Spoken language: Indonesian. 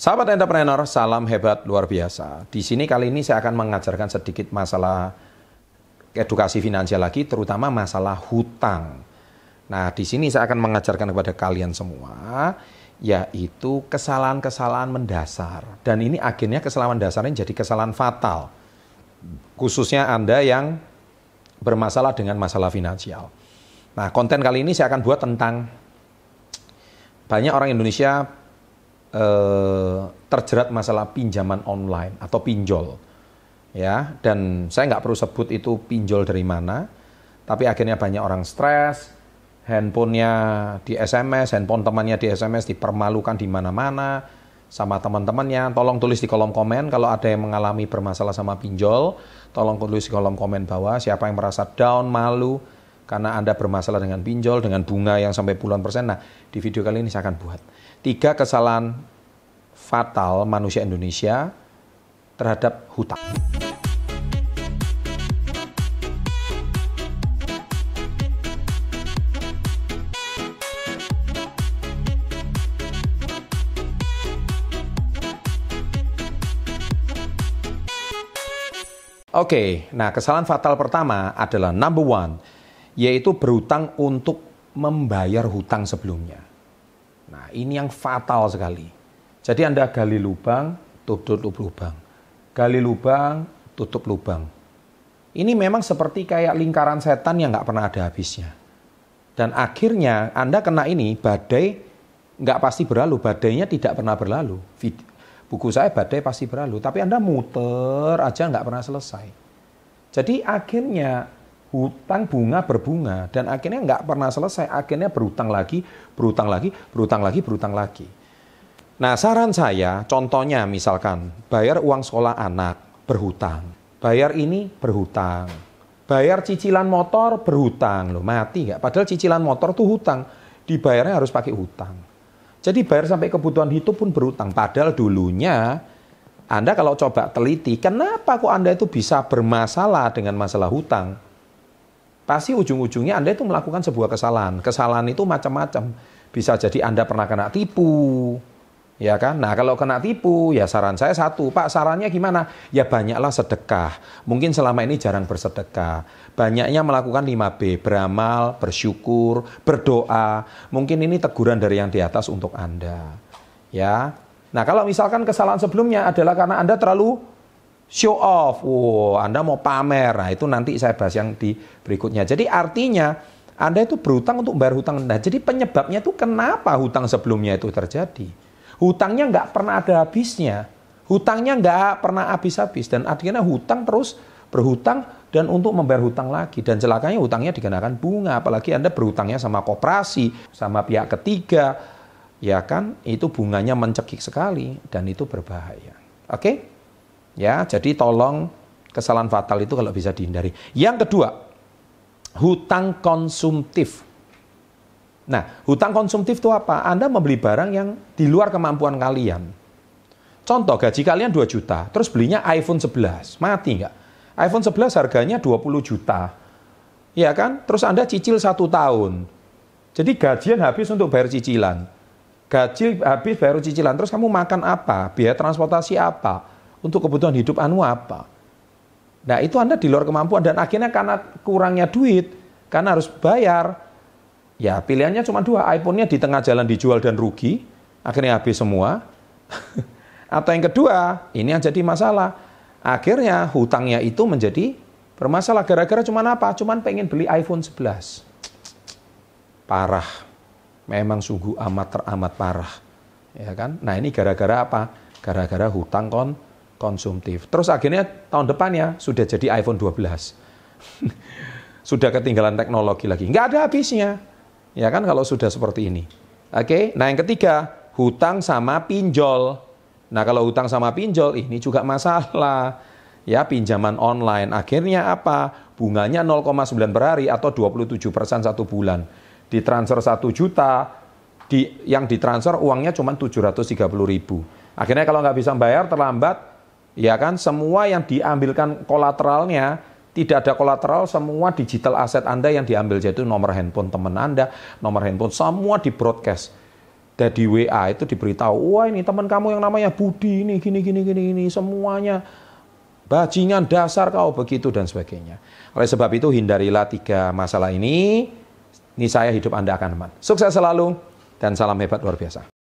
Sahabat entrepreneur, salam hebat luar biasa. Di sini kali ini saya akan mengajarkan sedikit masalah edukasi finansial lagi, terutama masalah hutang. Nah, di sini saya akan mengajarkan kepada kalian semua, yaitu kesalahan-kesalahan mendasar. Dan ini akhirnya kesalahan ini jadi kesalahan fatal. Khususnya Anda yang bermasalah dengan masalah finansial. Nah, konten kali ini saya akan buat tentang banyak orang Indonesia eh, terjerat masalah pinjaman online atau pinjol, ya. Dan saya nggak perlu sebut itu pinjol dari mana, tapi akhirnya banyak orang stres, handphonenya di SMS, handphone temannya di SMS dipermalukan di mana-mana sama teman-temannya. Tolong tulis di kolom komen kalau ada yang mengalami bermasalah sama pinjol, tolong tulis di kolom komen bawah siapa yang merasa down, malu karena Anda bermasalah dengan pinjol dengan bunga yang sampai puluhan persen. Nah, di video kali ini saya akan buat tiga kesalahan fatal manusia Indonesia terhadap hutang. Oke, nah kesalahan fatal pertama adalah number one, yaitu berhutang untuk membayar hutang sebelumnya. Nah, ini yang fatal sekali. Jadi Anda gali lubang, tutup lubang. Gali lubang, tutup lubang. Ini memang seperti kayak lingkaran setan yang nggak pernah ada habisnya. Dan akhirnya Anda kena ini, badai nggak pasti berlalu, badainya tidak pernah berlalu. Buku saya badai pasti berlalu, tapi Anda muter aja nggak pernah selesai. Jadi akhirnya hutang bunga berbunga. Dan akhirnya nggak pernah selesai. Akhirnya berutang lagi berutang lagi berutang lagi berutang lagi. Nah saran saya contohnya misalkan bayar uang sekolah anak berhutang. Bayar ini berhutang. Bayar cicilan motor berhutang. Loh mati nggak? Padahal cicilan motor tuh hutang. Dibayarnya harus pakai hutang. Jadi bayar sampai kebutuhan hidup pun berhutang. Padahal dulunya anda kalau coba teliti, kenapa kok Anda itu bisa bermasalah dengan masalah hutang? Pasti ujung-ujungnya Anda itu melakukan sebuah kesalahan. Kesalahan itu macam-macam. Bisa jadi Anda pernah kena tipu, ya kan? Nah kalau kena tipu, ya saran saya satu, Pak sarannya gimana? Ya banyaklah sedekah. Mungkin selama ini jarang bersedekah. Banyaknya melakukan 5B, beramal, bersyukur, berdoa. Mungkin ini teguran dari yang di atas untuk Anda. Ya. Nah kalau misalkan kesalahan sebelumnya adalah karena Anda terlalu show off. Wow, Anda mau pamer. Nah, itu nanti saya bahas yang di berikutnya. Jadi artinya Anda itu berhutang untuk bayar hutang Anda. Jadi penyebabnya itu kenapa hutang sebelumnya itu terjadi. Hutangnya nggak pernah ada habisnya. Hutangnya nggak pernah habis-habis. Dan akhirnya hutang terus berhutang dan untuk membayar hutang lagi. Dan celakanya hutangnya dikenakan bunga. Apalagi Anda berhutangnya sama koperasi, sama pihak ketiga. Ya kan, itu bunganya mencekik sekali dan itu berbahaya. Oke? Okay? Ya, jadi tolong kesalahan fatal itu kalau bisa dihindari. Yang kedua, hutang konsumtif. Nah, hutang konsumtif itu apa? Anda membeli barang yang di luar kemampuan kalian. Contoh, gaji kalian 2 juta, terus belinya iPhone 11. Mati nggak? iPhone 11 harganya 20 juta. Ya kan? Terus Anda cicil satu tahun. Jadi gajian habis untuk bayar cicilan. Gaji habis bayar cicilan. Terus kamu makan apa? Biaya transportasi apa? Untuk kebutuhan hidup anu apa. Nah itu Anda di luar kemampuan dan akhirnya karena kurangnya duit, karena harus bayar, ya pilihannya cuma dua, iPhone-nya di tengah jalan dijual dan rugi, akhirnya habis semua. Atau yang kedua, ini yang jadi masalah. Akhirnya hutangnya itu menjadi bermasalah gara-gara cuma apa? Cuman pengen beli iPhone 11. Parah. Memang sungguh amat teramat parah. Ya kan? Nah, ini gara-gara apa? Gara-gara hutang kon konsumtif. Terus akhirnya tahun depannya sudah jadi iPhone 12. sudah ketinggalan teknologi lagi. Nggak ada habisnya. Ya kan kalau sudah seperti ini. Oke, nah yang ketiga, hutang sama pinjol. Nah kalau hutang sama pinjol ini juga masalah. Ya pinjaman online. Akhirnya apa? Bunganya 0,9 per hari atau 27 persen satu bulan. Ditransfer 1 juta, di, yang ditransfer uangnya cuma 730 ribu. Akhirnya kalau nggak bisa bayar terlambat, ya kan semua yang diambilkan kolateralnya tidak ada kolateral semua digital aset Anda yang diambil yaitu nomor handphone teman Anda, nomor handphone semua di broadcast. di WA itu diberitahu, wah ini teman kamu yang namanya Budi ini gini gini gini ini semuanya bajingan dasar kau begitu dan sebagainya. Oleh sebab itu hindarilah tiga masalah ini. Ini saya hidup Anda akan aman. Sukses selalu dan salam hebat luar biasa.